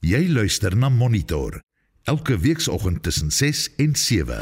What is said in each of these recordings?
Jy luister na Monitor elke weekoggend tussen 6 en 7.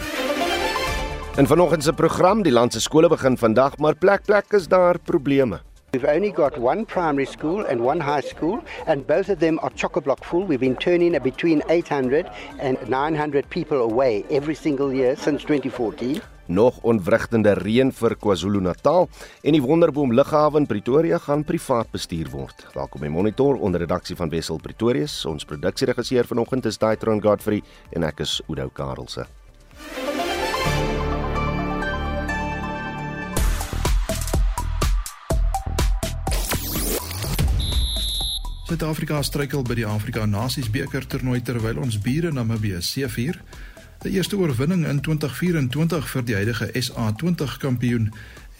In vanoggend se program, die land se skole begin vandag, maar plek plek is daar probleme. We've only got one primary school and one high school, and both of them are chock-a-block full. We've been turning between 800 and 900 people away every single year since 2014. Nog onwrigtende reën vir KwaZulu-Natal en die Wonderboom Lughawe in Pretoria gaan privaat bestuur word. Welkom by Monitor onder redaksie van Wessel Pretorius. Ons produksieregisseur vanoggend is Daitron Godfrey en ek is Udo Karelse. Suid-Afrika struikel by die Afrika Nasies beker toernooi terwyl ons bure Namibië seëvier. Die eerste oorwinning in 2024 vir die huidige SA20 kampioen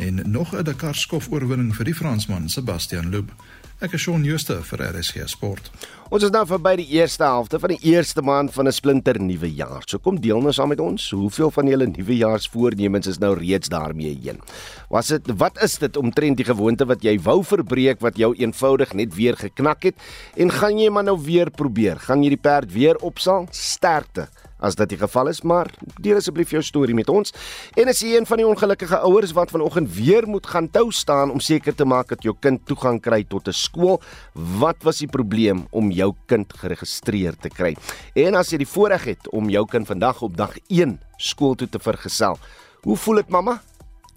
en nog 'n Dakar skof oorwinning vir die Fransman Sebastian Loeb. Ek is Shaun Schuster vir RSG Sport. Ons is nou verby die eerste helfte van die eerste maand van 'n splinter nuwe jaar. So kom deel nou saam met ons, hoeveel van julle nuwejaarsvoornemens is nou reeds daarmee heen? Was dit wat is dit omtrent die gewoonte wat jy wou verbreek wat jou eenvoudig net weer geknak het en gaan jy maar nou weer probeer? Gaan jy die perd weer opsaal? Sterkte as dit die geval is, maar deel asseblief jou storie met ons. En as jy een van die ongelukkige ouers wat vanoggend weer moet gaan tou staan om seker te maak dat jou kind toegang kry tot 'n skool, wat was die probleem om jou kind geregistreer te kry? En as jy die voorreg het om jou kind vandag op dag 1 skool toe te vergesel, hoe voel dit mamma?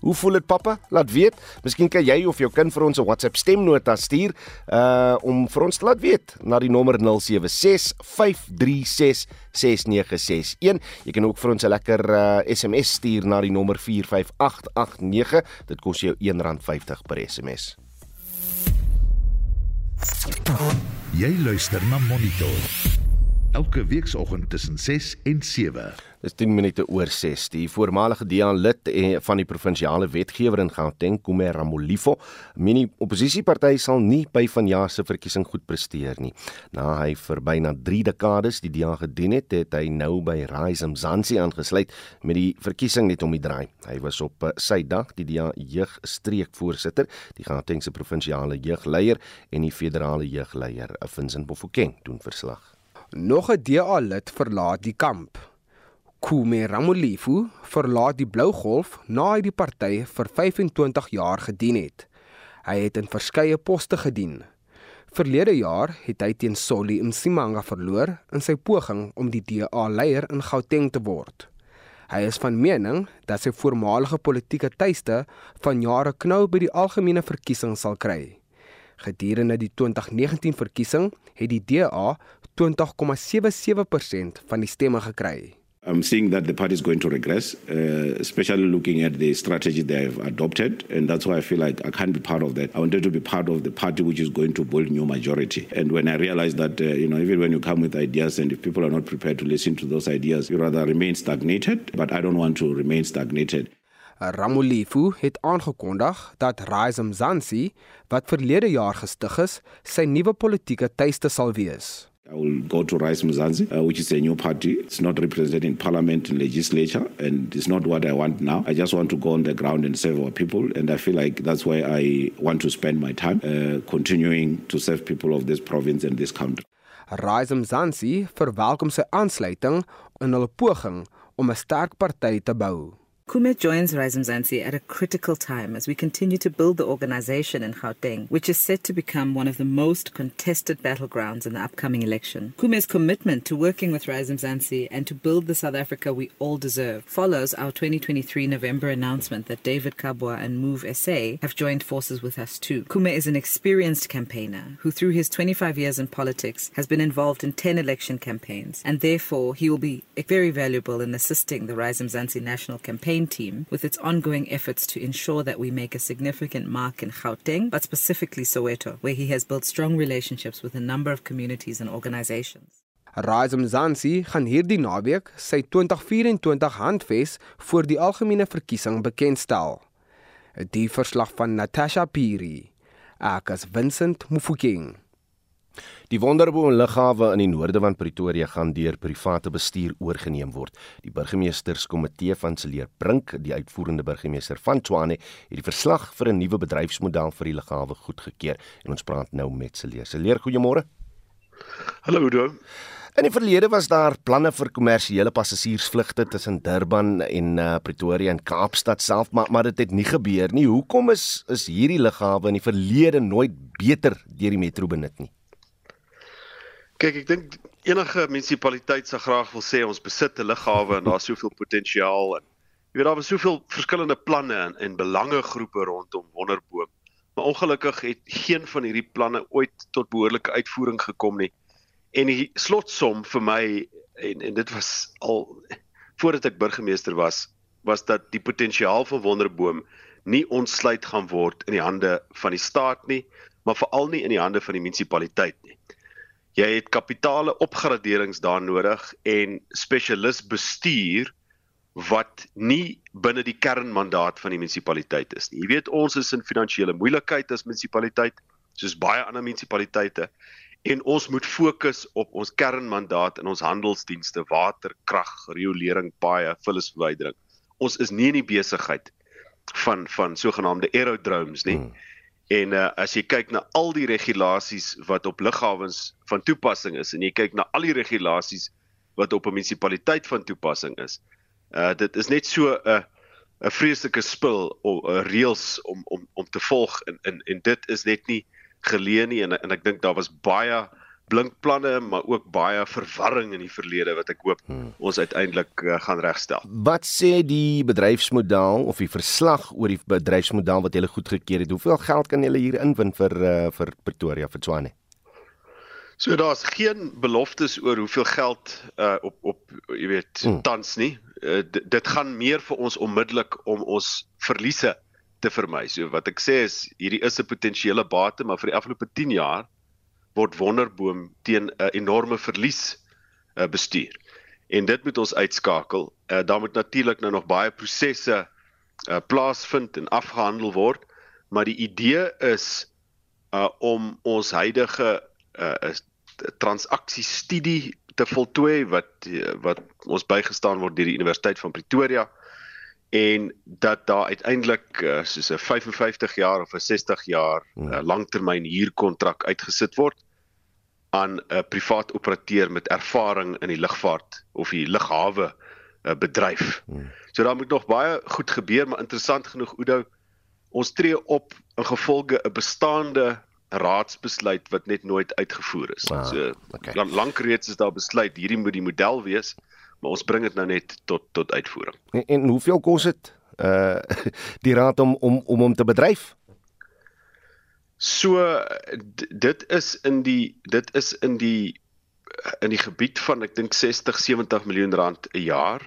Hoe voel dit pappa? Laat weet. Miskien kan jy of jou kind vir ons 'n WhatsApp stemnota stuur uh om vir ons te laat weet na die nommer 0765366961. Jy kan ook vir ons 'n lekker uh SMS stuur na die nommer 45889. Dit kos jou R1.50 per SMS. Jy luister na Monitor elke weekoggend tussen 6 en 7. Dis 10 minute oor 6. Die voormalige DEA lid eh, van die provinsiale wetgewer in Gauteng, Kume Ramolifo, meen die oppositieparty sal nie by vanjaar se verkiesing goed presteer nie. Na hy vir byna 3 dekades die DEA gedien het, het hy nou by Rise Mzansi aangesluit met die verkiesing net om die draai. Hy was op eh, sy dag die DEA jeugstreekvoorsitter, die Gautengse provinsiale jeugleier en die federale jeugleier, Vincent Bofokeng, doen verslag. Nog 'n DA lid verlaat die kamp. Kume Ramolifu verlaat die Blou Golf na hy die party vir 25 jaar gedien het. Hy het in verskeie poste gedien. Verlede jaar het hy teen Solly Msimanga verloor in sy poging om die DA leier in Gauteng te word. Hy is van mening dat sy voormalige politieke tuiste van jare knou by die algemene verkiesing sal kry. Gedurende die 2019 verkiesing het die DA 20,77% van die stemme gekry. I'm seeing that the party is going to regress, uh, especially looking at the strategy they have adopted. And that's why I feel like I can't be part of that. I wanted to be part of the party which is going to build new majority. And when I realized that, uh, you know, even when you come with ideas and if people are not prepared to listen to those ideas, you rather remain stagnated. But I don't want to remain stagnated. Ramulifu het aangekondig dat Rise Mzansi, wat verlede jaar gestig is, sy nuwe politieke tuiste sal wees. I will go to Rise Mzansi, uh, which is a new party. It's not represented in parliament and legislature, and it's not what I want now. I just want to go on the ground and serve our people, and I feel like that's why I want to spend my time uh, continuing to serve people of this province and this country. Rise Mzansi verwelkom sy aansluiting in hulle poging om 'n sterk party te bou. Kume joins Rise Mzansi at a critical time as we continue to build the organization in Gauteng, which is set to become one of the most contested battlegrounds in the upcoming election. Kume's commitment to working with Rise Mzansi and to build the South Africa we all deserve follows our 2023 November announcement that David Kabwa and Move SA have joined forces with us too. Kume is an experienced campaigner who, through his 25 years in politics, has been involved in 10 election campaigns, and therefore he will be very valuable in assisting the Rise Mzansi national campaign campaign team with its ongoing efforts to ensure that we make a significant mark in Gauteng, but specifically Soweto, where he has built strong relationships with a number of communities and organizations. Rise Mzansi gaan hierdie naweek sy 2024 handves vir die algemene verkiesing bekendstel. Die verslag van Natasha Piri. Ek is Vincent Mufokeng. Die Wonderboom Lughawe in die noorde van Pretoria gaan deur private bestuur oorgeneem word. Die burgemeesterskomitee van Celeer Brink, die uitvoerende burgemeester van Tshwane, het die verslag vir 'n nuwe bedryfsmodel vir die lughawe goedgekeur en ons praat nou met Celeer. Celeer, goeiemôre. Hallo Udo. In die verlede was daar planne vir kommersiële passasiersvlugte tussen Durban en uh, Pretoria en Kaapstad self, maar maar dit het nie gebeur nie. Hoekom is is hierdie lughawe in die verlede nooit beter deur die metro benut nie? Kyk, ek dink enige munisipaliteit sal graag wil sê ons besit 'n lughawe en daar's soveel potensiaal en jy weet daar was soveel verskillende planne en, en belangegroepe rondom Wonderboom. Maar ongelukkig het geen van hierdie planne ooit tot behoorlike uitvoering gekom nie. En die slotsom vir my en en dit was al voordat ek burgemeester was, was dat die potensiaal van Wonderboom nie ontsluit gaan word in die hande van die staat nie, maar veral nie in die hande van die munisipaliteit nie. Jy het kapitale opgraderings daar nodig en spesialis bestuur wat nie binne die kernmandaat van die munisipaliteit is nie. Jy weet ons is in finansiële moeilikheid as munisipaliteit, soos baie ander munisipaliteite en ons moet fokus op ons kernmandaat in ons handelsdienste, water, krag, riolering, paaie, vullisverwydering. Ons is nie in die besigheid van van sogenaamde aerodromes nie. Hmm. En uh, as jy kyk na al die regulasies wat op lughawens van toepassing is en jy kyk na al die regulasies wat op 'n munisipaliteit van toepassing is, uh dit is net so 'n uh, 'n vreeslike spil of uh, reëls om om om te volg en en en dit is net nie geleë nie en en ek dink daar was baie blink planne maar ook baie verwarring in die verlede wat ek hoop hmm. ons uiteindelik uh, gaan regstel. Wat sê die bedryfsmodel of die verslag oor die bedryfsmodel wat julle goedgekeur het? Hoeveel geld kan julle hier inwin vir uh, vir Pretoria vir Tswane? So daar's geen beloftes oor hoeveel geld uh, op op jy weet hmm. tans nie. Uh, dit gaan meer vir ons onmiddellik om ons verliese te vermy. So wat ek sê is hierdie is 'n potensiële bate, maar vir die afgelope 10 jaar word Wonderboom teen 'n uh, enorme verlies uh, bestuur. En dit moet ons uitskakel. Uh, daar moet natuurlik nou nog baie prosesse uh, plaasvind en afgehandel word, maar die idee is uh, om ons huidige uh, transaksiestudie te voltooi wat wat ons bygestaan word deur die Universiteit van Pretoria en dat daar uiteindelik uh, soos 'n 55 jaar of 'n 60 jaar uh, langtermyn huurkontrak uitgesit word aan 'n privaat operateur met ervaring in die lugvaart of die lughawe uh, bedryf. Hmm. So daar moet nog baie goed gebeur, maar interessant genoeg Oudo, ons tree op in gevolge 'n bestaande raadsbesluit wat net nooit uitgevoer is. Ah, so okay. lank reeds is daar besluit hierdie moet die model wees maar ons bring dit nou net tot tot uitvoering. En, en hoeveel kos dit uh die raad om om om hom te bedryf? So dit is in die dit is in die in die gebied van ek dink 60 70 miljoen rand 'n jaar.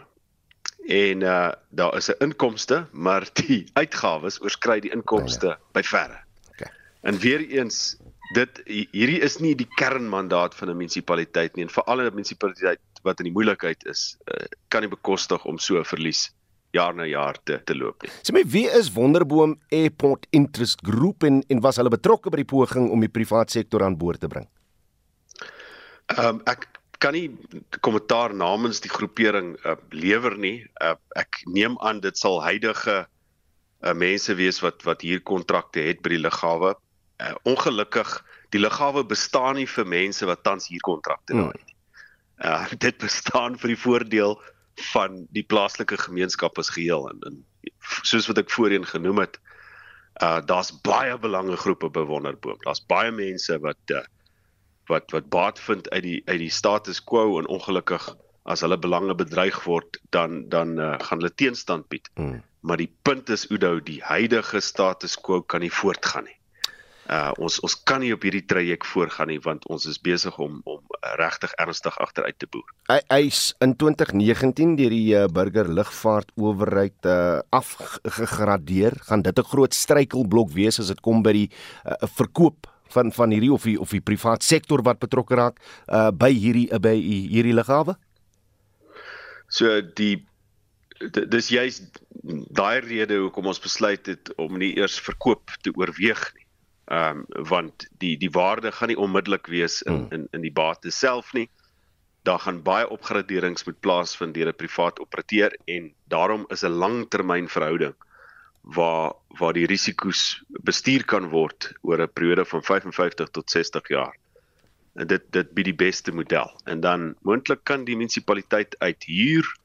En uh daar is 'n inkomste, maar die uitgawes oorskry die inkomste ja, ja. by verre. Okay. En weer eens dit hierdie is nie die kernmandaat van 'n munisipaliteit nie en veral 'n munisipaliteit wat in die moeilikheid is, uh, kan nie bekostig om so 'n verlies jaar na jaar te te loop nie. Sê my, wie is Wonderboom Airport Interest Group en en was hulle betrokke by die poging om die private sektor aan boord te bring? Ehm um, ek kan nie kommentaar namens die groepering uh, lewer nie. Uh, ek neem aan dit sal huidige uh, mense wees wat wat hier kontrakte het by die lughawe. Uh, ongelukkig die lughawe bestaan nie vir mense wat tans hier kontrakte hmm. het nie uh, dit bestaan vir die voordeel van die plaaslike gemeenskap as geheel en, en soos wat ek voorheen genoem het uh daar's baie belangegroepe by Wonderboom. Daar's baie mense wat uh, wat wat baat vind uit die uit die status quo en ongelukkig as hulle belange bedreig word dan dan uh, gaan hulle teenstand bied. Mm. Maar die punt is Oudo, die huidige status quo kan nie voortgaan nie uh ons ons kan nie op hierdie traject voorgaan nie want ons is besig om om regtig ernstig agteruit te boer. Hy hy's in 2019 deur die uh, burger lugvaart owerheid uh afgegradeer. Gaan dit 'n groot struikelblok wees as dit kom by die uh, verkoop van van hierdie of die of die privaat sektor wat betrokke raak uh by hierdie uh, by hierdie lughawe? So die dis juist daai rede hoekom ons besluit het om nie eers verkoop te oorweeg nie ehm um, want die die waarde gaan nie onmiddellik wees in hmm. in in die bate self nie. Daar gaan baie opgraderings moet plaasvind deur 'n privaat operateur en daarom is 'n langtermyn verhouding waar waar die risiko's bestuur kan word oor 'n periode van 55 tot 60 jaar dit dit bied die beste model en dan moontlik kan die munisipaliteit uit huur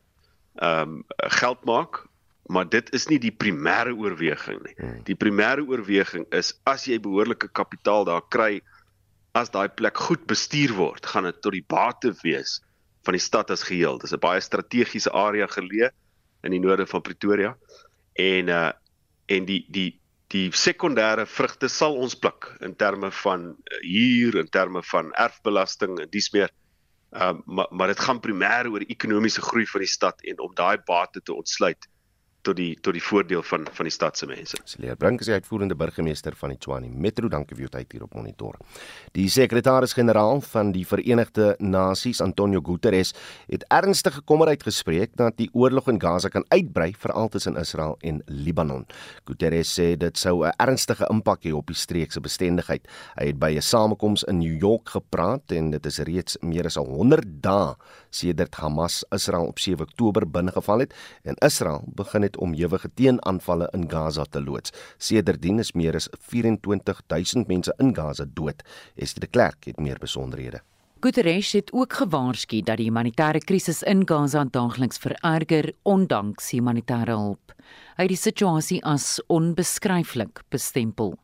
ehm um, geld maak maar dit is nie die primêre oorweging nie. Hmm. Die primêre oorweging is as jy behoorlike kapitaal daar kry as daai plek goed bestuur word, gaan dit tot die bate wees van die stad as geheel. Dis 'n baie strategiese area geleë in die noorde van Pretoria. En uh en die die die sekondêre vrugte sal ons pluk in terme van uh, huur, in terme van erfbelasting en dis meer. Ehm uh, maar maar dit gaan primêr oor ekonomiese groei van die stad en om daai bate te ontsluit tot die tot die voordeel van van die stad se mense. Sleer Brink is die uitvoerende burgemeester van die Tshwane Metro. Dankie vir jou tyd hier op Monitor. Die sekretaris-generaal van die Verenigde Nasies, Antonio Guterres, het ernstige kommer uitgespreek dat die oorlog in Gaza kan uitbrei veral tussen Israel en Libanon. Guterres sê dit sou 'n ernstige impak hê op die streek se bestendigheid. Hy het by 'n samekoms in New York gepraat en dit is reeds meer as 100 dae sedert Hamas Israel op 7 Oktober binnegeval het en Israel begin het om ewige teenaanvalle in Gaza te loods. Sedertdien is meer as 24000 mense in Gaza dood. Esther de Klerk het meer besonderhede. Guterres het ook gewaarsku dat die humanitêre krisis in Gaza daagliks vererger ondanks humanitêre hulp. Hy het die situasie as onbeskryflik bestempel.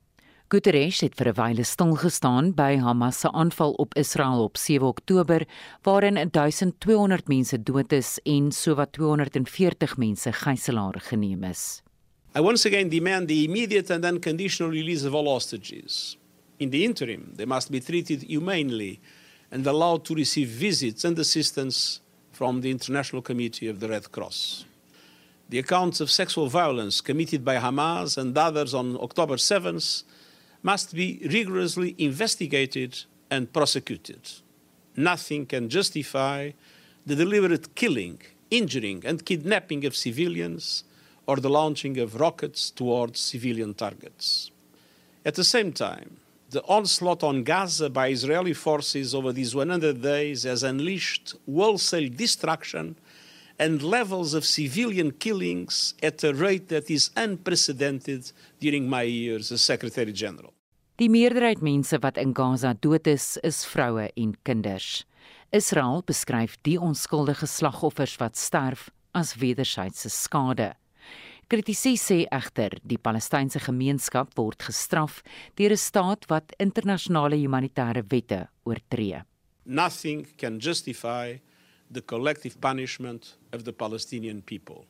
Guterres het vir 'n wyle stil gestaan by Hamas se aanval op Israel op 7 Oktober waarin 1200 mense dood is en sowat 240 mense gijslaar geneem is. I once again demand the immediate and unconditional release of all hostages. In the interim, they must be treated humanely and allowed to receive visits and assistance from the International Committee of the Red Cross. The accounts of sexual violence committed by Hamas and others on October 7th must be rigorously investigated and prosecuted. Nothing can justify the deliberate killing, injuring, and kidnapping of civilians or the launching of rockets towards civilian targets. At the same time, the onslaught on Gaza by Israeli forces over these 100 days has unleashed wholesale destruction and levels of civilian killings at a rate that is unprecedented during my years as Secretary General. Die meerderheid mense wat in Gaza dood is, is vroue en kinders. Israel beskryf die onskuldige slagoffers wat sterf as wederwysige skade. Kritici sê egter die Palestynse gemeenskap word gestraf deur 'n staat wat internasionale humanitêre wette oortree. Nothing can justify the collective punishment of the Palestinian people.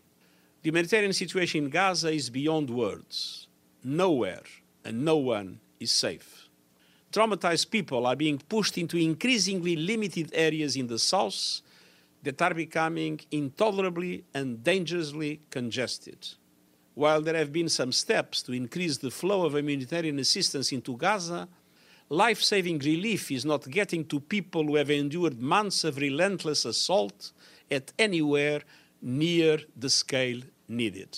The humanitarian situation in Gaza is beyond words. Nowhere and no one is safe. Traumatized people are being pushed into increasingly limited areas in the south that are becoming intolerably and dangerously congested. While there have been some steps to increase the flow of humanitarian assistance into Gaza, life saving relief is not getting to people who have endured months of relentless assault at anywhere near the scale needed.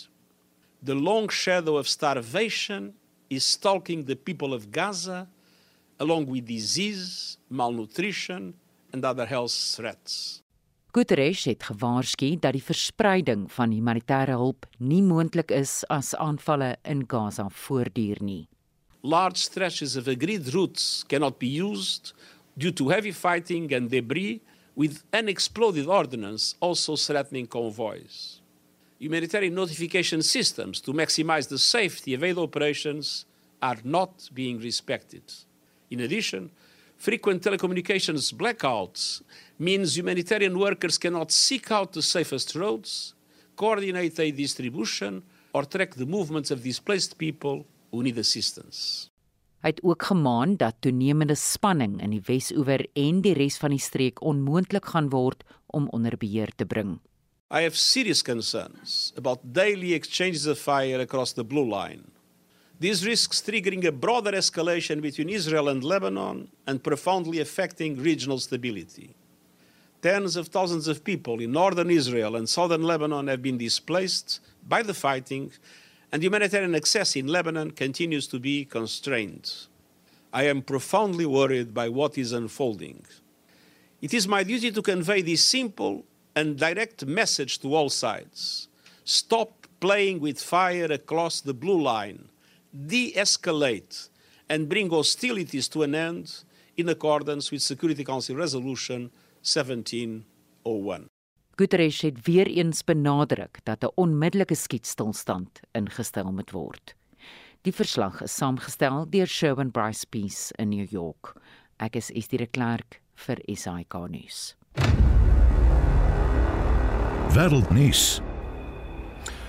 The long shadow of starvation is stalking the people of Gaza along with disease, malnutrition and other health threats. Guterres het gewaarsku dat die verspreiding van humanitêre hulp nie moontlik is as aanvalle in Gaza voortduur nie. Large stretches of agreed routes cannot be used due to heavy fighting and debris with unexploded ordnance also threatening convoys. Humanitarian notification systems to maximize the safety of aid operations are not being respected. In addition, frequent telecommunications blackouts means humanitarian workers cannot seek out the safest roads, coordinate aid distribution, or track the movements of displaced people who need assistance. Hy het ook gemaan dat toenemende spanning in die Wes-oewer en die res van die streek onmoontlik gaan word om onder beheer te bring. I have serious concerns about daily exchanges of fire across the blue line. These risks triggering a broader escalation between Israel and Lebanon and profoundly affecting regional stability. Tens of thousands of people in northern Israel and southern Lebanon have been displaced by the fighting, and humanitarian access in Lebanon continues to be constrained. I am profoundly worried by what is unfolding. It is my duty to convey this simple and direct message to all sides. Stop playing with fire across the blue line, de escalate, and bring hostilities to an end in accordance with Security Council Resolution 1701. Guterres het weer eens benadruk dat 'n onmiddellike skietstilstand ingestel moet word. Die verslag is saamgestel deur Sherwin Bryce Peace in New York. Ek is Estie de Klerk vir SAK nuus. Wêreldnuus.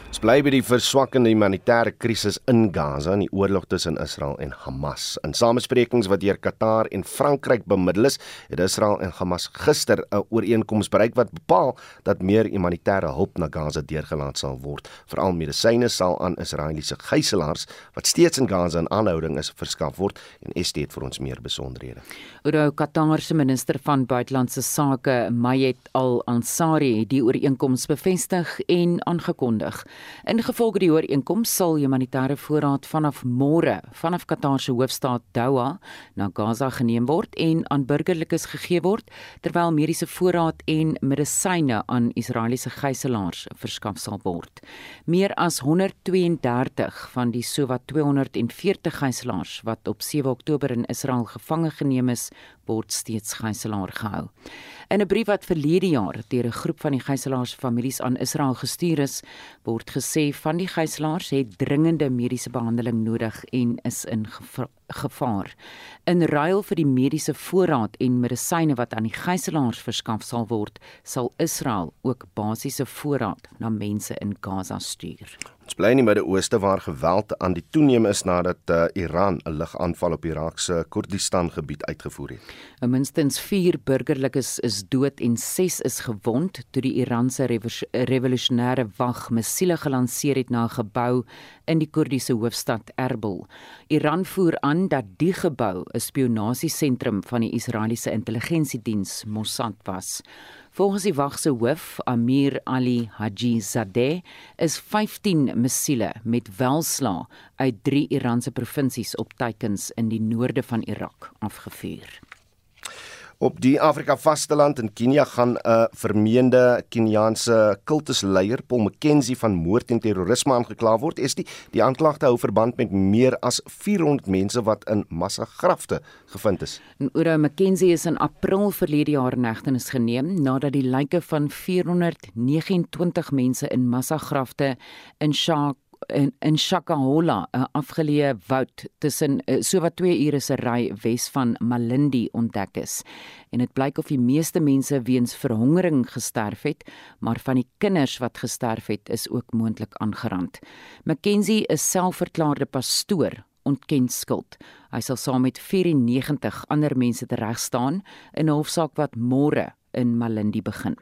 Ons bly by die verswakkende humanitêre krisis in Gaza en die oorlog tussen Israel en Hamas. In samesprekings wat deur Qatar en Frankryk bemiddel is, het Israel en Hamas gister 'n ooreenkoms bereik wat bepaal dat meer humanitêre hulp na Gaza deurgelaat sal word. Veral medisyne sal aan Israeliese gijslaers wat steeds in Gaza in aanhouding is, verskaf word en Estie het vir ons meer besonderhede. Oudou Qatar se minister van buitelandse sake, Mayet Al-Ansari, het die ooreenkoms bevestig en aangekondig. Ingevolge die ooreenkoms sal humanitêre voorraad vanaf môre vanaf Qatar se hoofstad Doha na Gaza geneem word en aan burgerlikes gegee word terwyl mediese voorraad en medisyne aan Israeliese gijslaers verskaf sal word. Meer as 132 van die sowat 240 gijslaers wat op 7 Oktober in Israel gevange geneem is, word steeds gijslaar gehou. In 'n brief wat verlede jaar deur 'n groep van die gijslaars families aan Israel gestuur is, word gesê van die gijslaars het dringende mediese behandeling nodig en is in gevaar. In ruil vir die mediese voorraad en medisyne wat aan die gijslaars verskaf sal word, sal Israel ook basiese voorraad na mense in Gaza stuur. Ons bly in die Midde-Ooste waar geweld aan die toeneem is nadat uh, Iran 'n lugaanval op Irak se Koerdistan gebied uitgevoer het. Minstens 4 burgerlikes is dood en 6 is gewond toe die Iranse revolusionêre wag missiele gelanseer het na 'n gebou in die Koerdiese hoofstad Erbil. Iran voer aan dat die gebou 'n spionasiesentrum van die Israeliese intelligensiediens Mossad was. Volgens die wag se hoof, Amir Ali Haji Zadeh, is 15 missiele met welslaa uit 3 Iranse provinsies op teikens in die noorde van Irak afgevuur. Op die Afrika vasteland in Kenia gaan 'n vermeende Keniaanse kultusleier, Paul McKenzie van moord en terrorisme aangekla word. Is die die aanklagte hou verband met meer as 400 mense wat in massagrafte gevind is. Ura McKenzie is in April verlede jaar in hegtenis geneem nadat die lyke van 429 mense in massagrafte in Shark in in Shakahola, 'n afgeleë woud tussen eh, sowat 2 ure se ry wes van Malindi ontdek is. En dit blyk of die meeste mense weens verhongering gesterf het, maar van die kinders wat gesterf het, is ook moontlik aangerand. Mackenzie is selfverklaarde pastoor ontken skuld. Hy sal saam met 94 ander mense tereg staan in 'n hofsaak wat môre in Malindi begin.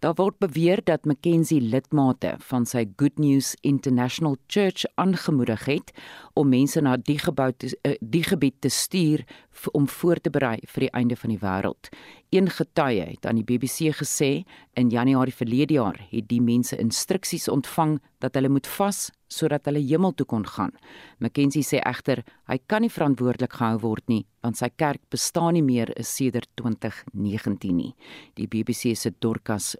Daar word beweer dat Mackenzie lidmate van sy Good News International Church aangemoedig het om mense na die gebou te, uh, die gebied te stuur om voor te berei vir die einde van die wêreld. Een getuie het aan die BBC gesê in Januarie verlede jaar het die mense instruksies ontvang dat hulle moet vas sodat hulle hemel toe kon gaan. Mackenzie sê egter hy kan nie verantwoordelik gehou word nie want sy kerk bestaan nie meer sedert 2019 nie. Die BBC se Dorcas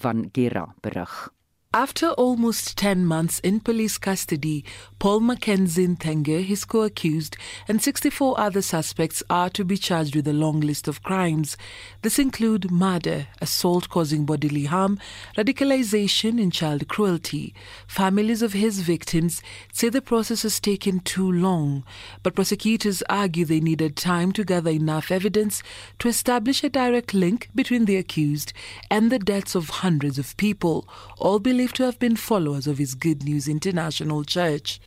van Gera berig. After almost 10 months in police custody, Paul Mackenzie Ntenge, his co-accused, and 64 other suspects are to be charged with a long list of crimes. This include murder, assault causing bodily harm, radicalization and child cruelty. Families of his victims say the process has taken too long, but prosecutors argue they needed time to gather enough evidence to establish a direct link between the accused and the deaths of hundreds of people, all believed believed to have been followers of his Good News International Church.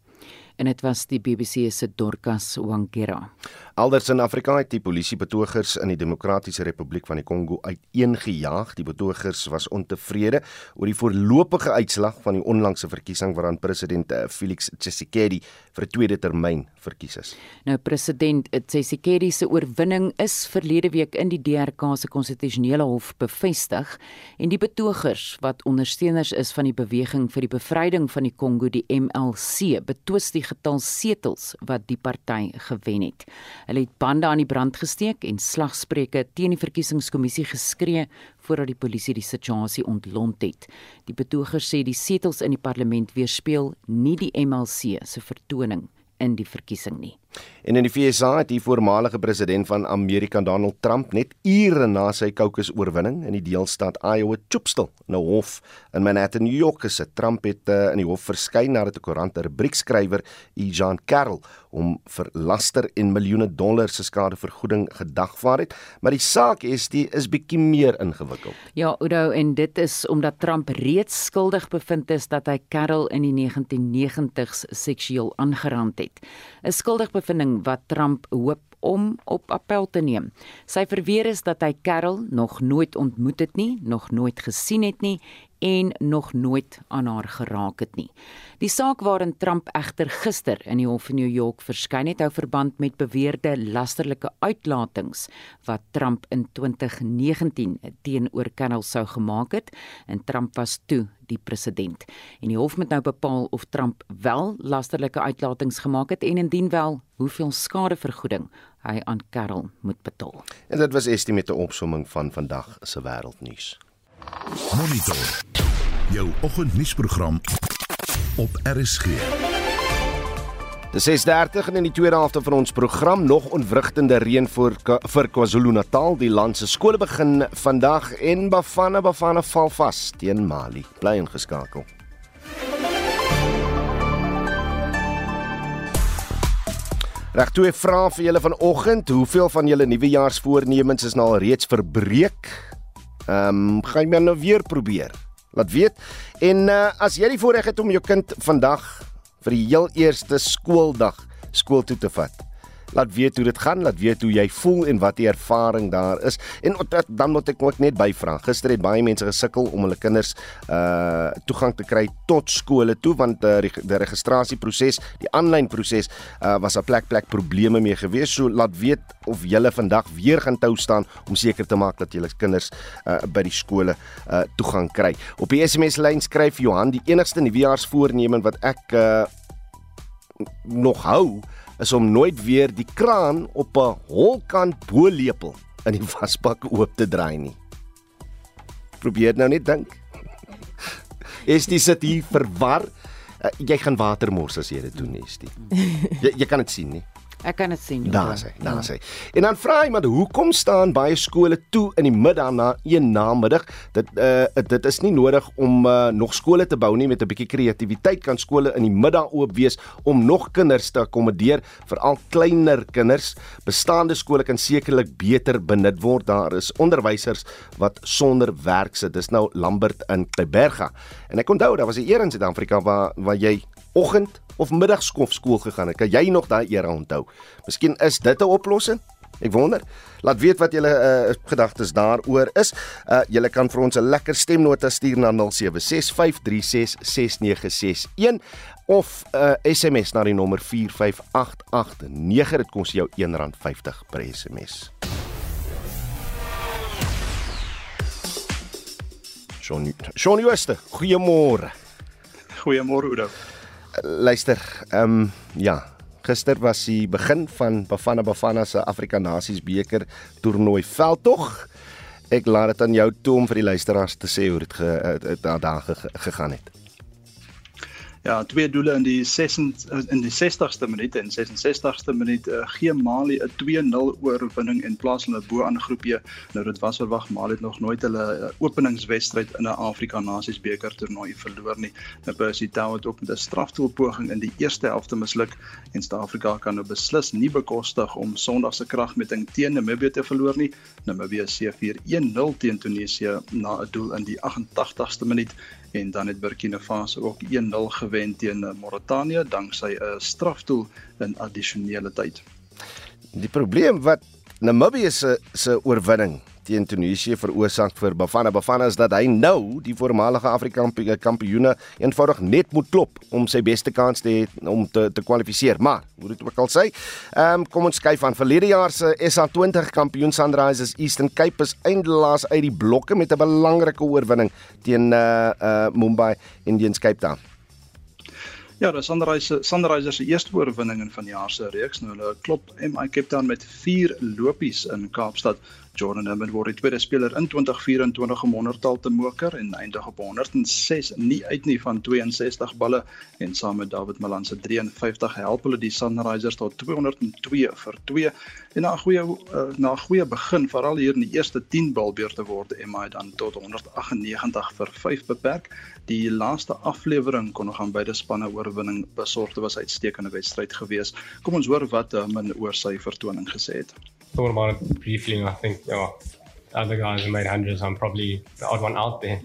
En dit was die BBC se Dorcas Wangera. Alders in Afrika het die polisie betogers in die Demokratiese Republiek van die Kongo uiteengejaag. Die betogers was ontevrede oor die voorlopige uitslag van die onlangse verkiesing waaraan president eh, Felix Tshisekedi vir 'n tweede termyn verkies is. Nou president Tshisekedi se oorwinning is verlede week in die DRK se konstitusionele hof bevestig en die betogers wat ondersteuners is van die beweging vir die bevryding van die Kongo, die MLC, betwis die getal setels wat die party gewen het. Hulle het bande aan die brand gesteek en slagspreuke teen die verkiesingskommissie geskree voordat die polisie die situasie ontlont het. Die betogers sê die setels in die parlement weerspieël nie die MLC se vertoning in die verkiesing nie. En in die FSA het die voormalige president van Amerika Donald Trump net ure na sy caucus-oorwinning in die deelstaat Iowa chopstil in 'n hof in Manhattan, New York gesit. Trump het uh, in die hof verskyn nadat 'n koerant 'n rubriekskrywer, E. John Carroll, om vir laster en miljoene dollar se skadevergoeding gedagvaar het, maar die saak is die is bietjie meer ingewikkeld. Ja, Udo, en dit is omdat Trump reeds skuldig bevind is dat hy Carroll in die 1990s seksueel aangerand het. 'n Skuldigbevinding wat Trump hoop om op appel te neem. Sy verweer is dat hy Carroll nog nooit ontmoet het nie, nog nooit gesien het nie en nog nooit aan haar geraak het nie. Die saak waarin Trump egter gister in die hof in New York verskyn het, hou verband met beweerde lasterlike uitlatings wat Trump in 2019 teenoor Carroll sou gemaak het en Trump was toe die president. En die hof moet nou bepaal of Trump wel lasterlike uitlatings gemaak het en indien wel, hoeveel skadevergoeding hy aan Carroll moet betaal. En dit was Estie met 'n opsomming van vandag se wêreldnuus. Monitor. Jou oggendnuusprogram op RSG. Dis 6:30 en in die tweede helfte van ons program nog onwrigtende reën vir vir KwaZulu-Natal. Die land se skole begin vandag en Bafana Bafana val vas teen Mali. Bly ingeskakel. Reg toe 'n vraag vir julle vanoggend, hoeveel van julle nuwejaarsvoornemens is nou al reeds verbreek? Ehm, um, gaan jy nou weer probeer? Laat weet. En uh, as jy die voorreg het om jou kind vandag vir die heel eerste skooldag skool toe te vat, laat weet hoe dit gaan, laat weet hoe jy voel en wat die ervaring daar is. En dan moet ek ook net byvra. Gister het baie mense gesukkel om hulle kinders uh toegang te kry tot skole toe want uh, die registrasieproses, die aanlyn proses uh was 'n plek plek probleme mee gewees. So laat weet of julle vandag weer gaan tou staan om seker te maak dat julle kinders uh by die skole uh toegang kry. Op die SMS lyn skryf Johan die enigste nuwejaarsvoornemen wat ek uh nog hou is om nooit weer die kraan op 'n holkant bolepel in die wasbak oop te draai nie. Probeer nou net dink. Is dit sit hier verwar? Uh, jy gaan water mors as jy dit doen, Estie. Jy jy kan dit sien nie. Ek kan dit sien. Daar sê, daar ja. sê. En dan vra maar hoekom staan baie skole toe in die middag na een namiddag? Dit uh dit is nie nodig om uh, nog skole te bou nie met 'n bietjie kreatiwiteit kan skole in die middag oop wees om nog kinders te akkommodeer, veral kleiner kinders. Bestaande skole kan sekerlik beter benut word. Daar is onderwysers wat sonder werk sit. Dis nou Lambert in Kleiberga. En ek onthou daar was 'n eer in Suid-Afrika waar waar jy oggend of middagskool skool gegaan het. Kan jy nog daai era onthou? Miskien is dit 'n oplossing? Ek wonder. Laat weet wat julle uh, gedagtes daaroor is. Uh, julle kan vir ons 'n lekker stemnota stuur na 0765366961 of 'n uh, SMS na die nommer 45889. Dit kos jou R1.50 per SMS. Shaun Shaun Jooste, goeiemôre. Goeiemôre Oudo luister, ehm um, ja, gister was die begin van Bafana Bafana se Afrika Nasies beker toernooi veldtog. Ek laat dit aan jou toe om vir die luisteraars te sê hoe dit ge, daar gegaan het ja, twee doele in die 60 in die 60ste minuut en 66ste minuut uh, gee Mali 'n 2-0 oorwinning en plaas hulle bo aan groep E. Nou dit was verwag Mali het nog nooit hulle uh, openingswedstryd in 'n Afrika Nasies beker toernooi verloor nie. Nou Percy Tau het ook met 'n straftoelpoging in die eerste helfte misluk en Suid-Afrika kan nou beslis nie bekostig om Sondag se kragmeting teen Namibië te verloor nie. Namibië se 4-1-0 teen Tunesië na 'n doel in die 88ste minuut en dan het Burkina Faso ook 1-0 gewen teen eh, Mauritanië danksy 'n strafdoel in addisionele tyd. Die probleem wat Namibië se se oorwinning teen Tunesië veroorsaak vir Bafana Bafana is dat hy nou die voormalige Afrika kampioene eenvoudig net moet klop om sy beste kans te hê om te te kwalifiseer. Maar, hoe dit ook al sê, ehm um, kom ons kyk van verlede jaar se SA20 kampioen Sunrisers Eastern Cape is eindelaas uit die blokke met 'n belangrike oorwinning teen uh uh Mumbai Indians Cape Town. Ja, dis Sunrise Sunrise se eerste oorwinning in van die jaar se reeks. Nou hulle klop MI Cape Town met 4 lopies in Kaapstad Jordan Hammond word die tweede speler in 2024 om 100tal te moker en eindig op 106 nie uit nie van 62 balle en saam met David Malan se 53 help hulle die Sunrisers tot 202 vir 2 en na 'n goeie uh, na 'n goeie begin veral hier in die eerste 10 balbeurte word MI dan tot 198 vir 5 beperk. Die laaste aflewering kon nog aan beide spanne oorwinning besorg. Dit was 'n uitstekende wedstryd geweest. Kom ons hoor wat uh, min oor sy vertoning gesê het. Thought about it briefly and I think yeah, other guys have made hundreds. I'm probably the odd one out there.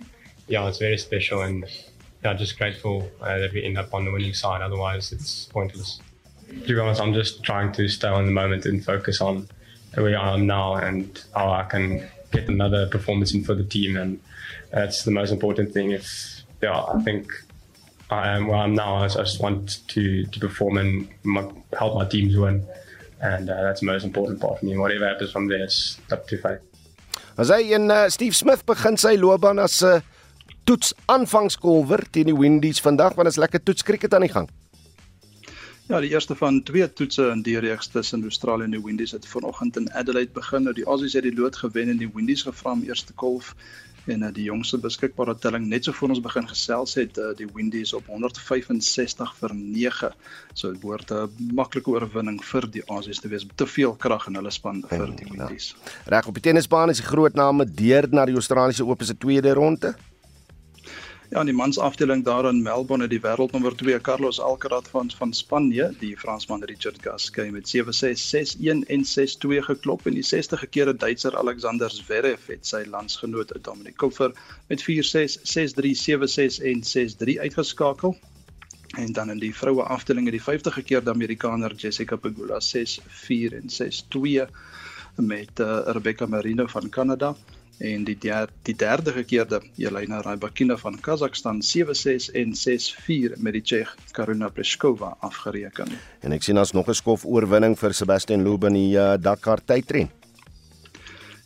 Yeah, it's very special and yeah, just grateful uh, that we end up on the winning side. Otherwise, it's pointless. To be honest, I'm just trying to stay on the moment and focus on where I am now and how I can get another performance in for the team. And that's the most important thing. If yeah, I think I am where I'm now. I just want to to perform and my, help my teams win, and uh, that's the most important part for me. Whatever happens from there, it's up to fate. As hy en uh, Steve Smith begin sy loopbaan as 'n uh, toets aanvangskolwer teen die Windies vandag, want is lekker toets krieket aan die gang. Ja, die eerste van twee toetse in die reeks tussen Australië en die Windies het vanoggend in Adelaide begin. Nou die Aussies het die lood gewen en die Windies gevra om eerste kolf en uh, die jongste beskikbare telling net so voor ons begin gesels het uh, die Windies op 165 vir 9. So dit behoort 'n maklike oorwinning vir die Aussies te wees. Te veel krag in hulle span vir die Windies. Ja. Reg op die tennisbaan is die groot name deur na die Australiese Ope se tweede ronde. Ja, in die mansafdeling daar in Melbourne het die wêreldnommer 2 Carlos Alcaraz van van Spanje, die Fransman Richard Gasquet met 7-6, 6-1 en 6-2 geklop. En die 60 keer Duitser Alexander Zverev het sy landsgenoot Dominic Koepfer met 4-6, 6-3, 7-6 en 6-3 uitgeskakel. En dan in die vroue afdeling het die 50 keer Amerikaner Jessica Pegula 6-4 en 6-2 met uh, Rebecca Marino van Kanada en die derde, die derde gekeerde Jelena Rybakina van Kazakhstan 7-6 en 6-4 met die Tsjeeg Karuna Pliskova afgereken. En ek sien ons nog 'n skof oorwinning vir Sebastian Loeb in die uh, Dakar tydren.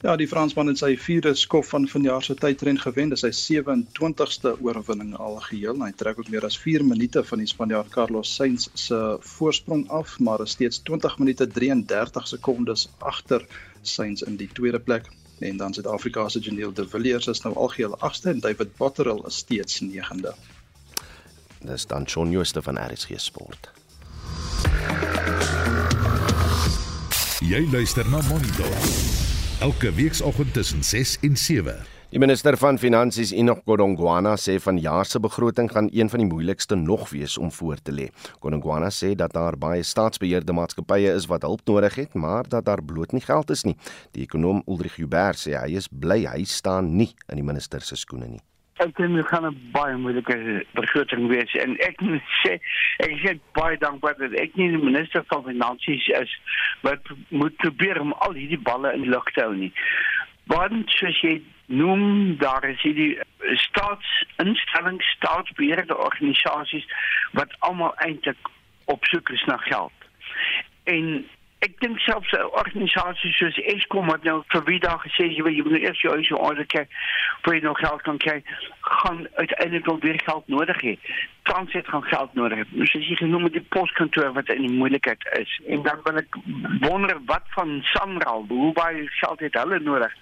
Ja, die Fransman het sy vierde skof van vanjaar se tydren gewen. Dis sy 27ste oorwinning al geheel. Hy trek ook meer as 4 minute van die Spanjaard Carlos Sainz se voorsprong af, maar is steeds 20 minute 33 sekondes agter Sainz in die tweede plek en dan Suid-Afrika se Janiel De Villiers is nou algeheel 8ste en David Botterill is steeds 9de. Dis dan Shaun Jooste van RSG Sport. Jy luister na Monitor. Elke weekoggend tussen 6 en 7. Die minister van Finansies Enoch Godongwana sê vanjaar se begroting gaan een van die moeilikste nog wees om voor te lê. Godongwana sê dat daar baie staatsbeheerde maatskappye is wat hulp nodig het, maar dat daar bloot nie geld is nie. Die ekonom Ulrich Huber sê hy is bly hy staan nie in die minister se skoene nie. Ek dink dit gaan 'n baie moeilike begroting wees en ek sê ek is baie dankbaar dat ek nie die minister van Finansies is wat moet probeer om al hierdie balle in die lug te hou nie. Want soos jy noem daar is die staatsinstellings, staatsbeheerde organisasies wat almal eintlik op soek is na geld. En ek dink selfs 'n organisasie soos Eskom wat nou vir wie daar gesê jy wil jy moet eers jou huis orde kyk voor jy nog geld kan kry, gaan uiteindelik nog weer geld nodig hê. Transit gaan geld nodig hê. Dus as jy genoem die poskantoor wat in die moeilikheid is en dan wil ek wonder wat van Sanral, hoe baie geld het hulle nodig?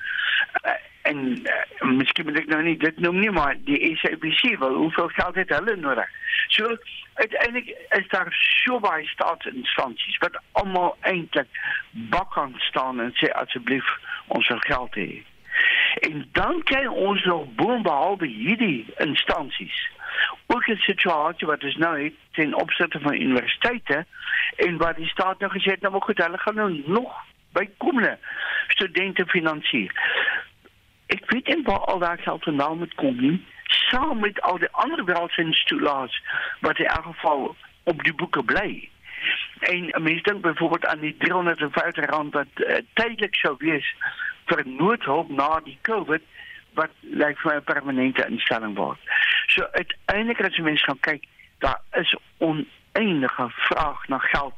Uh, en uh, miskien moet ek nou nie dit noem nie maar die SABC wil hoeveel geld het hulle nodig? So uiteindelik is daar so baie staatsinstansies wat almal eintlik bak kan staan en sê asseblief ons wil geld hê. En dan kry ons nog boonbehalwe hierdie instansies ook 'n situasie wat ons nou het ten opsigte van universiteite en wat die staat nou gesê het nou goed hulle gaan nou nog bykomende studente finansier ek weet nie waar al daai geld vandaan moet kom nie saam met al die ander welsinstoelaas wat in elk geval op die boeke bly en mense dink byvoorbeeld aan die 350 rand wat uh, tydelik sou wees vir noodhulp na die covid wat lyk vir 'n permanente instelling word so uiteindelik as jy mense gaan kyk daar is oneindige vraag na geld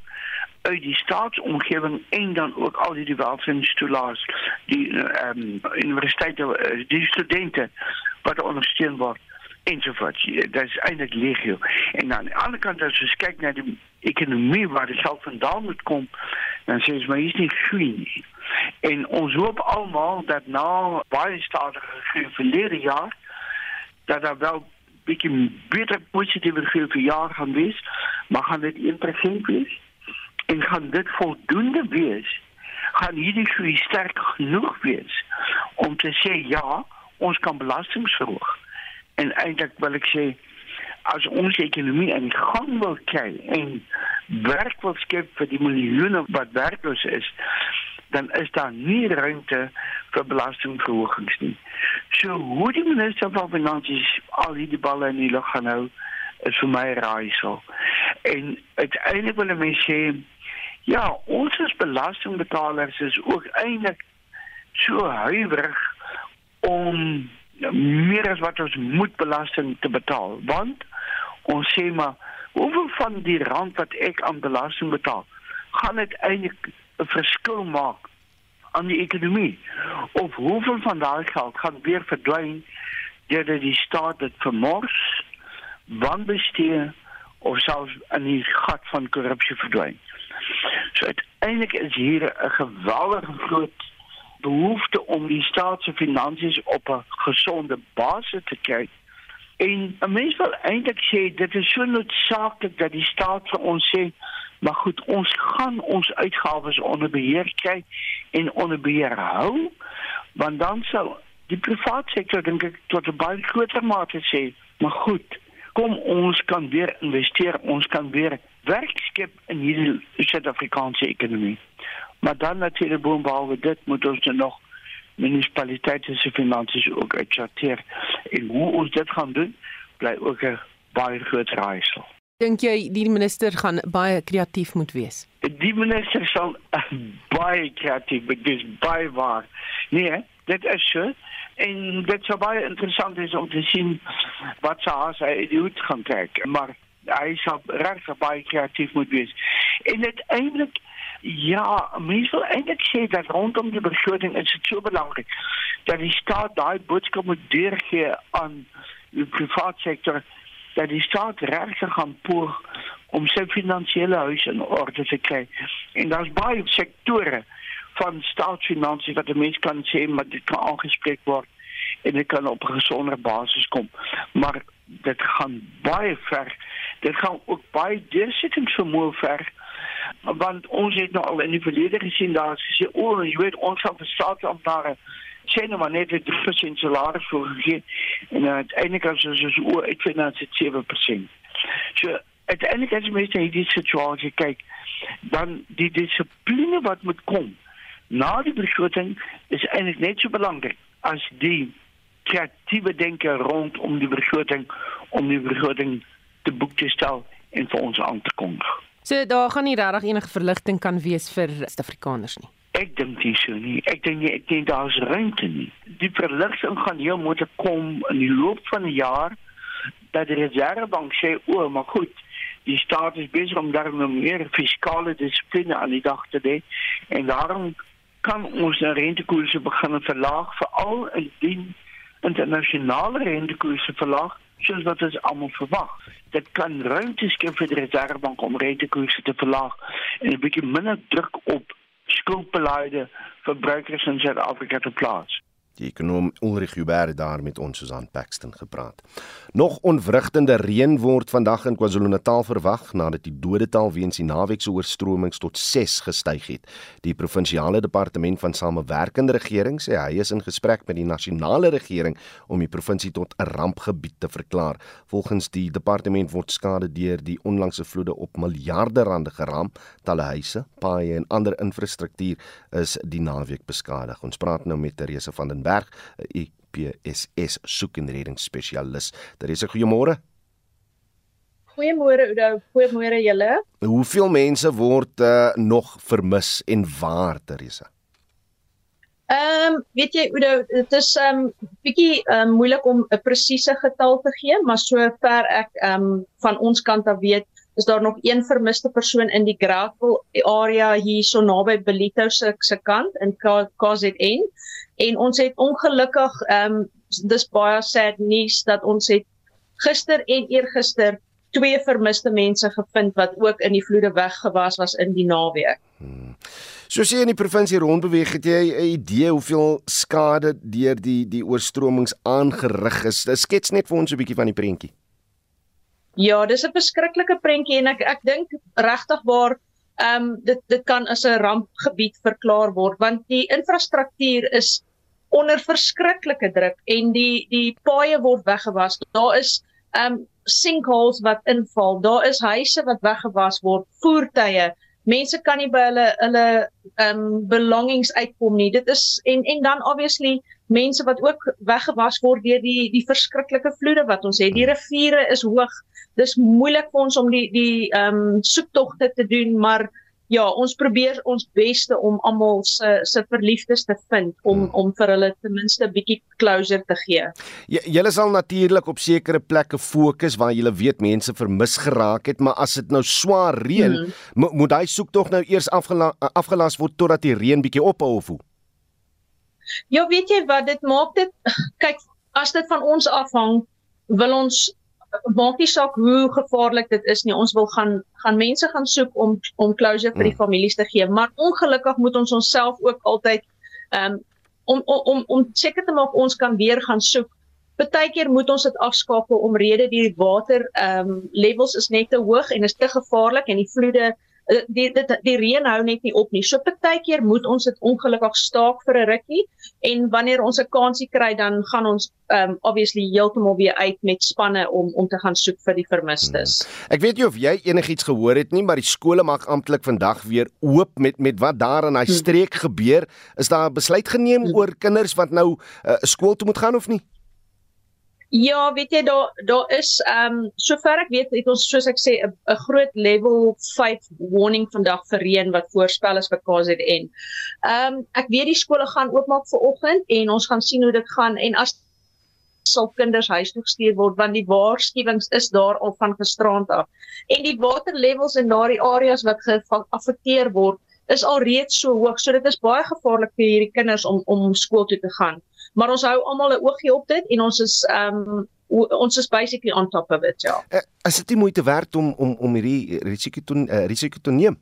uit die staatsomgewing en dan ook al die welsinstoelaars die ehm um, universiteite die studente wat ondersteun word ensovoorts. Dat is eintlik legio. En aan die ander kant as ons kyk na die ekonomie waar die geld vandaan moet kom, dan sê ons maar hier's nie groei nie. En ons hoop almal dat na baie stadige groei verlede jaar dat daar wel bietjie beter positiewe groei vir jaar gaan wees, maar gaan dit 1% wees? En gaan dit voldoende wees? Gaan hierdie groei sterk genoeg wees om te sê ja, ons kan belasting verhoog? En eintlik wil ek sê as ons ekonomie in gang wil kry en werk wil skep vir die miljoene wat werkloos is, dan is daar nie ruimte vir belastingverhogings nie. So hoe die minister van finansies al hierdie balle in die lug gaan hou, is vir my raaisel. En uiteindelik wil ek sê ja, ons as belastingbetalers is ook eintlik so huiwerig om meer as wat ons moet belasting te betaal, want ons sê maar hoeveel van die rand wat ek aan belasting betaal gaan dit eintlik 'n verskil maak aan die ekonomie? Of hoeveel van daai geld gaan weer verdwyn deurdat die staat dit vermors wanbestee of selfs in die gat van korrupsie verdwyn so uiteindelik is hier 'n geweldige groot behoefte om die staat se finansies op 'n gesonde basis te kry En 'n mens wil eintlik sê dit is so noodsaaklik dat die staat vir ons sê, maar goed, ons gaan ons uitgawes onder beheer kry en onder beheer hou, want dan sou die private sektor dink ek tot 'n baie groter mate sê, maar goed, kom ons kan weer investeer, ons kan weer werk skep in hierdie Suid-Afrikaanse ekonomie. Maar dan natuurlik boonop dit moet ons nog munisipaliteite se finansies ook uitsorteer. En hoe ons dit gaan doen, bly ook 'n baie groot raaisel. Dink jy die minister gaan baie kreatief moet wees? Die minister sal baie kreatief, maar dis baie waar. Nee, dit is so. En dit sou baie interessant is om te sien wat sy as hy dit gaan kyk. Maar hy sal regtig baie kreatief moet wees. En uiteindelik Ja, mens wil eintlik sê dat rondom die begroting is dit so belangrik dat die staat daai boodskap moet deurgee aan die private sektor dat die staat regtig gaan poog om sy finansiële huis in orde te kry. En daar's baie sektore van staatsfinansies wat 'n mens kan sê maar dit kan aangespreek word en dit kan op 'n gesonder basis kom. Maar dit gaan baie ver. Dit gaan ook baie deursettingsvermoë ver want ons het nou al in die verlede gesien daar gesê o, oh, jy weet ons gaan vir staatsamptenare sê nou maar net 3% salaris voorgegee en uiteindelik as ons so o, ek vind dit 7%. So uiteindelik as jy mens na hierdie situasie kyk, dan die dissipline wat moet kom na die begroting is eintlik net so belangrik as die kreatiewe denke rondom die begroting om die begroting te boek te stel en vir ons aan te kondig. So daar gaan nie regtig enige verligting kan wees vir Suid-Afrikaners nie. Ek dink nie so nie. Ek dink nie ek dink daar's ruimte nie. Die verligting gaan heel moet kom in die loop van die jaar dat die Reservebank sê o, maar goed, die staat is besig om daar nou meer fiskale dissipline aan die dag te hê en daarom kan ons die rentekoerse begin verlaag veral indien internasionale rentekoerse verlaag soos wat ons almal verwag. Dit kan ruimte skep vir die reservebank om rentekoerse te verlaag en 'n bietjie minder druk op skuldbeleide verbruikers in Suid-Afrika te plaas. Die ekonom Ulrich Huber daar met ons Susan Paxton gepraat. Nog onwrigtende reën word vandag in KwaZulu-Natal verwag nadat die dodetal weens die naweekse oorstromings tot 6 gestyg het. Die provinsiale departement van samewerkende regering sê hy is in gesprek met die nasionale regering om die provinsie tot 'n rampgebied te verklaar. Volgens die departement word skade deur die onlangse vloede op miljarde rande geraam. Talle huise, paaie en ander infrastruktuur is die naweek beskadig. Ons praat nou met Therese van den Berg, 'n IPSS soek en reddingsspesialis. Daar is 'n goeiemôre. Goeiemôre Oudo, goeiemôre julle. Hoeveel mense word uh, nog vermis en waar, Teresa? Ehm, um, weet jy Oudo, dit is 'n um, ehm, bietjie um, moeilik om 'n presiese getal te gee, maar sover ek ehm um, van ons kant af weet, is daar nog een vermiste persoon in die Graville area hier so naby Belito se se kant in KZN en ons het ongelukkig ehm um, dis baie sad nuus dat ons het gister en eergister twee vermiste mense gevind wat ook in die vloede weggewas was in die naweek. Hmm. So sê in die provinsie rondbeweeg het jy 'n idee hoeveel skade deur die die oorstromings aangerig is. Skets net vir ons 'n bietjie van die prentjie. Ja, dis 'n verskriklike prentjie en ek ek dink regtig waar ehm um, dit dit kan as 'n rampgebied verklaar word want die infrastruktuur is onder verskriklike druk en die die paaie word weggewas. Daar is ehm um, sinkholes wat inval. Daar is huise wat weggewas word, voertuie. Mense kan nie by hulle hulle ehm um, belongings uitkom nie. Dit is en en dan obviously mense wat ook weggewas word deur die die verskriklike vloede wat ons het. Die riviere is hoog. Dis moeilik vir ons om die die ehm um, soektogte te doen, maar ja, ons probeer ons beste om almal se se verliefdes te vind om hmm. om vir hulle ten minste 'n bietjie closure te gee. Julle sal natuurlik op sekere plekke fokus waar julle weet mense vermis geraak het, maar as dit nou swaar reën, hmm. mo moet daai soek tog nou eers afgela afgelas word totdat die reën bietjie ophou of hoe? Ja, weet jy wat dit maak dit kyk as dit van ons afhang wil ons maak nie saak hoe gevaarlik dit is nie. Ons wil gaan gaan mense gaan soek om om closure vir die hmm. families te gee, maar ongelukkig moet ons onsself ook altyd um, om om om om seker te maak ons kan weer gaan soek. Partykeer moet ons dit afskakel omrede die water ehm um, levels is net te hoog en is te gevaarlik en die vloede die dit die reën hou net nie op nie. So partykeer moet ons dit ongelukkig staak vir 'n rukkie en wanneer ons 'n kansie kry dan gaan ons um obviously heeltemal weer uit met spanne om om te gaan soek vir die vermistes. Hmm. Ek weet nie of jy enigiets gehoor het nie, maar die skole maak amptelik vandag weer oop met met wat daar in daai hmm. streek gebeur. Is daar 'n besluit geneem hmm. oor kinders wat nou uh, skool toe moet gaan of nie? Ja, weet jy daar daar is ehm um, sover ek weet het ons soos ek sê 'n groot level 5 warning vandag vir reën wat voorspel is vir KZN. Ehm um, ek weet die skole gaan oopmaak vir oggend en ons gaan sien hoe dit gaan en as sal kinders huis toe gestuur word want die waarskuwings is daar al van gisteraand af. En die waterlevels in daardie areas wat geaffekteer word is al reeds so hoog. So dit is baie gevaarlik vir hierdie kinders om om skool toe te gaan maar ons hou almal 'n oogie op dit en ons is ehm um, ons is basically on top of it ja. Uh, is dit nie moeite werd om om om hierdie risiko te uh, risiko te neem?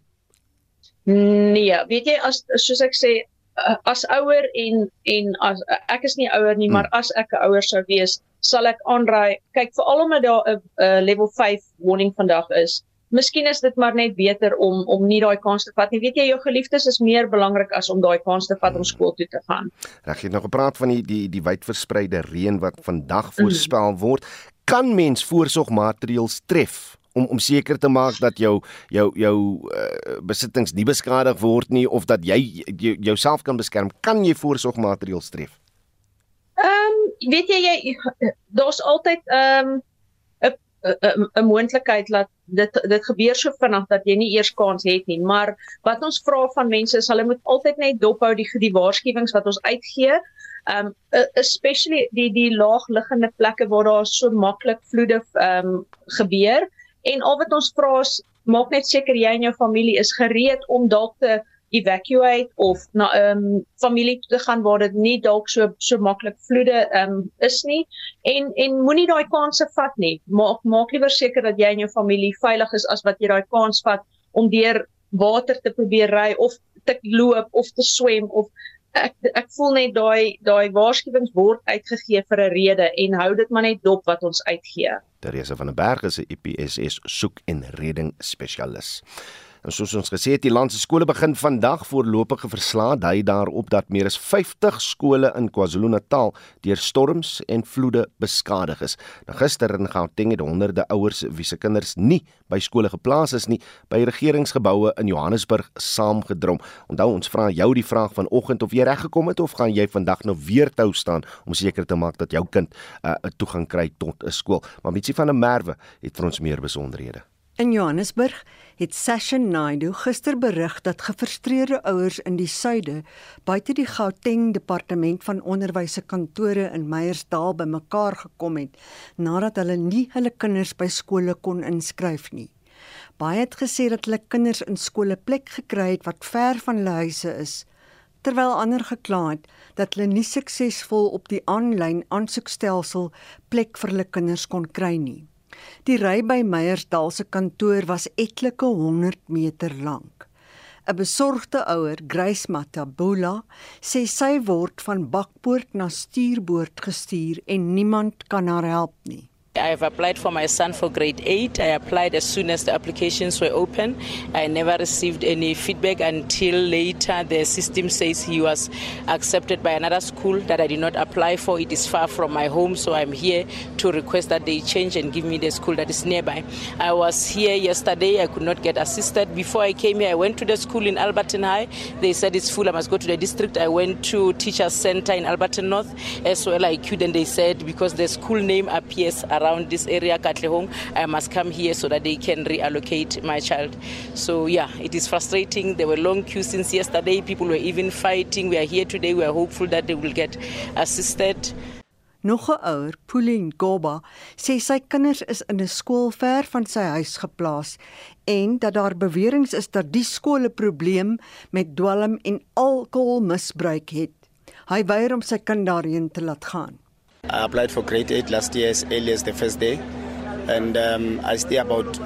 Nee, weet jy as soos ek sê uh, as ouer en en as ek is nie ouer nie, hmm. maar as ek 'n ouer sou wees, sal ek aanraai kyk veral omdat daar 'n uh, level 5 warning vandag is miskien is dit maar net beter om om nie daai kans te vat nie. Weet jy, jou geliefdes is meer belangrik as om daai kans te vat om skool toe te gaan. Reg, jy het nou gepraat van die die die wydverspreide reën wat vandag voorspel word. Kan mens voorsorgmaatreëls tref om om seker te maak dat jou jou jou uh, besittings nie beskadig word nie of dat jy jouself kan beskerm? Kan jy voorsorgmaatreëls tref? Ehm, um, weet jy jy daar's altyd ehm um, 'n moontlikheid dat dit dit gebeur so vinnig dat jy nie eers kans het nie. Maar wat ons vra van mense is hulle moet altyd net dophou die die waarskuwings wat ons uitgee. Um especially die die laagliggende plekke waar daar so maklik vloede um gebeur en al wat ons vra is maak net seker jy en jou familie is gereed om dalk te evacuate of na 'n um, ehm, familie toe te gaan waar dit nie dalk so so maklik vloede um, is nie. En en moenie daai kanse vat nie. Maak maak liewer seker dat jy en jou familie veilig is as wat jy daai kans vat om deur water te probeer ry of te loop of te swem of ek ek voel net daai daai waarskuwings word uitgegee vir 'n rede en hou dit maar net dop wat ons uitgee. Teresa van der Berg is 'n IPSS soek en reding spesialis En soos ons gesê het, die land se skole begin vandag voorlopige verslae dui daarop dat meer as 50 skole in KwaZulu-Natal deur storms en vloede beskadig is. Nou gister in Gauteng het honderde ouers wie se kinders nie by skole geplaas is nie, by regeringsgeboue in Johannesburg saamgedrom. Onthou ons vra jou die vraag vanoggend of jy reg gekom het of gaan jy vandag nou weer tou staan om seker te maak dat jou kind 'n uh, toegang kry tot 'n skool. Maar Mitsi van der Merwe het vir ons meer besonderhede. In Johannesburg het Session Naidu gister berig dat gefrustreerde ouers in die suide buite die Gauteng Departement van Onderwys se kantore in Meyersdal bymekaar gekom het nadat hulle nie hulle kinders by skole kon inskryf nie. Baie het gesê dat hulle kinders in skole plek gekry het wat ver van hulle huise is. terwyl ander gekla het dat hulle nie suksesvol op die aanlyn aansoekstelsel plek vir hulle kinders kon kry nie. Die ry by Meyersdal se kantoor was etlike 100 meter lank. 'n Besorgde ouer, Grace Matabula, sê sy word van bakpoort na stuurboord gestuur en niemand kan haar help nie. I have applied for my son for grade 8. I applied as soon as the applications were open. I never received any feedback until later the system says he was accepted by another school that I did not apply for. It is far from my home, so I'm here to request that they change and give me the school that is nearby. I was here yesterday. I could not get assisted. Before I came here, I went to the school in Alberton High. They said it's full. I must go to the district. I went to Teachers Center in Alberton North as well. I queued and they said because the school name appears around this area, Katlehong, I must come here so that they can reallocate my child. So yeah, it is frustrating. There were long queues since yesterday. People were even fighting. We are here today. We are hopeful that they will get assisted. Nog 'n ouer, Pauline Goba, sê sy kinders is in 'n skool ver van sy huis geplaas en dat daar beweringe is dat die skool 'n probleem met dwelm en alkoholmisbruik het. Hy weier om sy kind daarheen te laat gaan. I applied for grade 8 last year as early as the first day. And um, I stay about,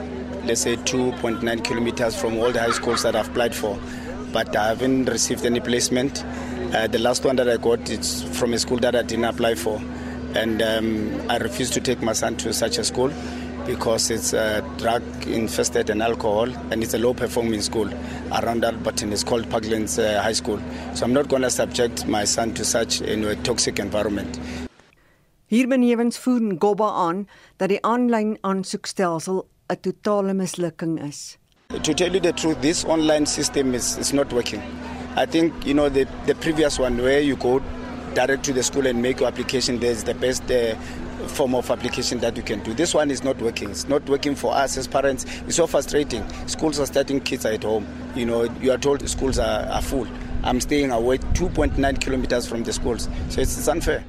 let's say, 2.9 kilometers from all the high schools that I've applied for. But I haven't received any placement. Uh, the last one that I got is from a school that I didn't apply for. And um, I refuse to take my son to such a school because it's uh, drug infested and alcohol and it's a low performing school around that Alberton. It's called Parklands uh, High School. So I'm not going to subject my son to such you know, a toxic environment. Hierbenewens voer Ngobba aan dat die aanlyn aansoekstelsel 'n totale mislukking is. To tell you the truth, this online system is, is not working. I think you know the the previous one where you go direct to the school and make your application there is the best uh, form of application that you can do. This one is not working. It's not working for us as parents. It's so frustrating. Schools are starting kids at home. You know, you are told schools are, are full. I'm staying away 2.9 kilometers from the schools. So it's, it's unfair.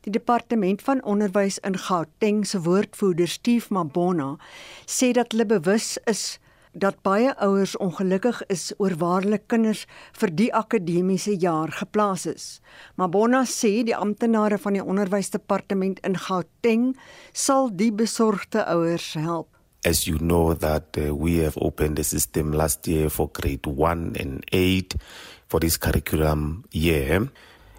Die departement van onderwys in Gauteng se woordvoerder Steve Mabona sê dat hulle bewus is dat baie ouers ongelukkig is oor waar hulle kinders vir die akademiese jaar geplaas is. Mabona sê die amptenare van die onderwysdepartement in Gauteng sal die besorgde ouers help. As you know that uh, we have opened the system last year for grade 1 and 8 for this curriculum year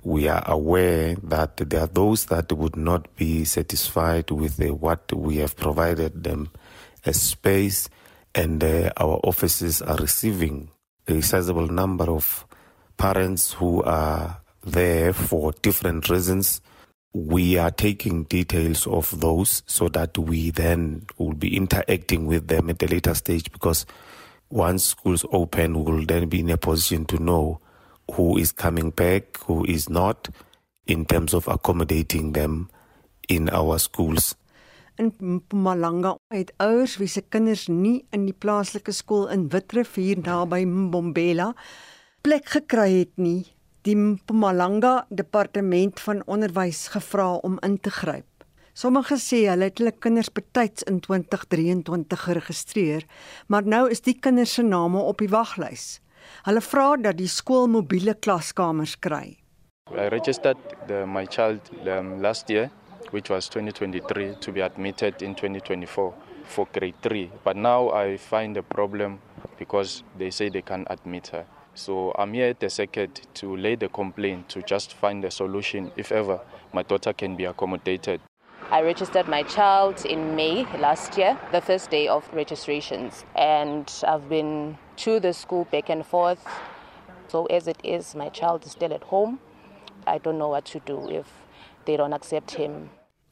we are aware that there are those that would not be satisfied with uh, what we have provided them as space, and uh, our offices are receiving a sizable number of parents who are there for different reasons. We are taking details of those so that we then will be interacting with them at a later stage because once schools open, we will then be in a position to know who is coming back, who is not, in terms of accommodating them in our schools. In Mpumalanga het ouers wie se kinders nie in die plaaslike skool in Witrifuur naby Mbombela plek gekry het nie, die Mpumalanga departement van onderwys gevra om in te gryp. Sommige sê hulle het hulle kinders betyds in 2023 geregistreer, maar nou is die kinders se name op die waglys. Hulle vra dat die skool mobiele klaskamers kry. I registered the, my child um, last year, which was 2023, to be admitted in 2024 for grade 3. But now I find a problem because they say they can't admit her. So I'm here at the circuit to lay the complaint to just find a solution if ever my daughter can be accommodated. I registered my child in May last year, the first day of registrations, and I've been to the school back and forth. So, as it is, my child is still at home. I don't know what to do if they don't accept him.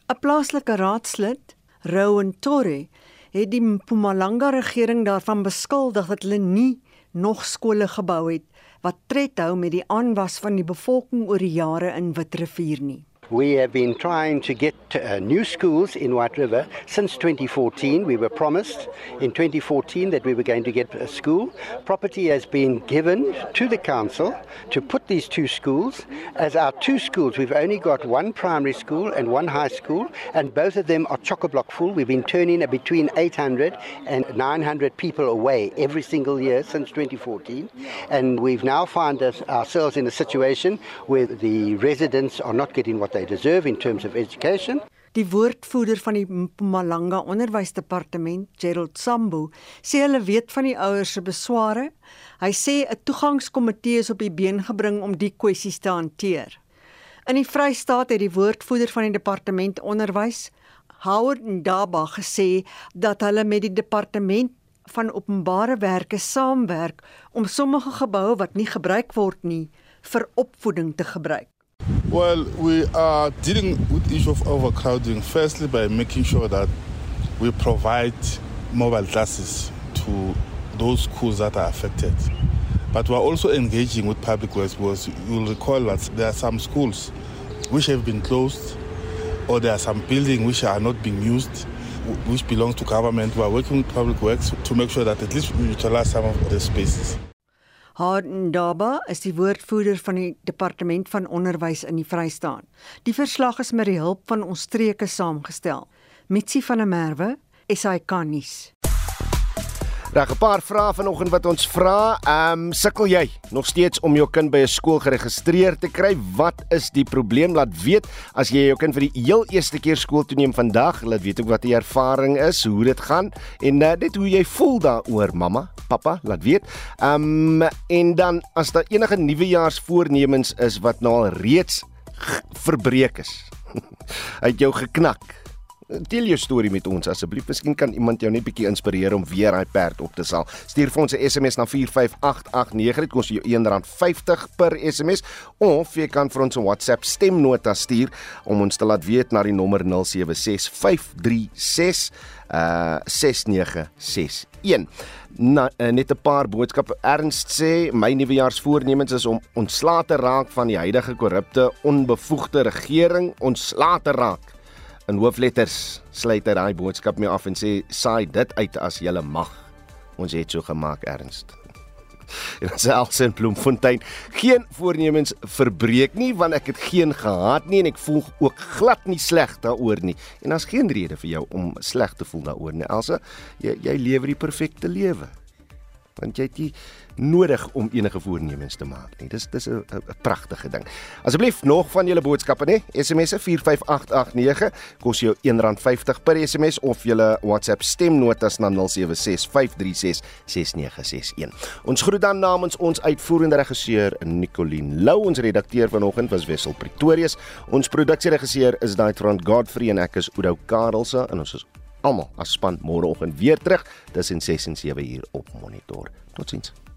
'n Plaaslike raadslid, Rowan Torre, het die Mpumalanga regering daarvan beskuldig dat hulle nie nog skole gebou het wat tred hou met die aanwas van die bevolking oor die jare in Witrifuur nie. We have been trying to get uh, new schools in White River since 2014. We were promised in 2014 that we were going to get a school. Property has been given to the council to put these two schools. As our two schools, we've only got one primary school and one high school, and both of them are chock-a-block full. We've been turning between 800 and 900 people away every single year since 2014, and we've now found ourselves in a situation where the residents are not getting what they deserve in terms of education. Die woordvoerder van die Mpumalanga Onderwysdepartement, Gerald Sambu, sê hulle weet van die ouers se besware. Hy sê 'n toegangskomitee is op die been gebring om die kwessies te hanteer. In die Vrystaat het die woordvoerder van die departement onderwys, Howard Ndaba, gesê dat hulle met die departement van openbare werke saamwerk om sommige geboue wat nie gebruik word nie vir opvoeding te gebruik. Well, we are dealing with the issue of overcrowding firstly by making sure that we provide mobile classes to those schools that are affected. But we're also engaging with public works because you'll recall that there are some schools which have been closed or there are some buildings which are not being used which belongs to government. We are working with public works to make sure that at least we utilize some of the spaces. Hardendaba is die woordvoerder van die departement van onderwys in die Vrystaat. Die verslag is met die hulp van ons streke saamgestel. Mitsi van der Merwe, SAK nuus. Reg 'n paar vrae vanoggend wat ons vra. Ehm um, sukkel jy nog steeds om jou kind by 'n skool geregistreer te kry? Wat is die probleem? Laat weet as jy jou kind vir die heel eerste keer skool toe neem vandag. Laat weet ook wat die ervaring is, hoe dit gaan en uh, dit hoe jy voel daaroor, mamma, pappa, laat weet. Ehm um, en dan as daar enige nuwejaarsvoornemens is wat nou al reeds verbreek is. Het jou geknak deel jou storie met ons asseblief. Miskien kan iemand jou net bietjie inspireer om weer daai perd op te sal. Stuur vir ons 'n SMS na 45889. Dit kos jou R1.50 per SMS of jy kan vir ons 'n WhatsApp stemnota stuur om ons te laat weet na die nommer 076536 uh 6961. Na, uh, net 'n paar boodskappe. Ernst sê my nuwejaarsvoornemens is om ontslae te raak van die huidige korrupte, onbevoegde regering, ontslae te raak in hoofletters sluit hy daai boodskap mee af en sê saai dit uit as jy mag. Ons het so gemaak ernst. En as Elsen Bloemfontein geen voornemens verbreek nie want ek het geen gehad nie en ek voel ook glad nie sleg daaroor nie. En daar's geen rede vir jou om sleg te voel daaroor nie. Elsa, jy jy lewe die perfekte lewe. Want jy het nie nodig om enige voornemens te maak nie. Dis dis 'n pragtige ding. Asseblief nog van julle boodskappe nê. SMS'e 45889 kos jou R1.50 per SMS of julle WhatsApp stemnotas na 0765366961. Ons groet dan namens ons uitvoerende regisseur Nicoline Lou, ons redakteur vanoggend was Wessel Pretorius. Ons produksieregisseur is Daai Front Godfrey en ek is Oudo Karelse en ons is almal as span môreoggend weer terug tussen 6 en 7 uur op monitor. Totsiens.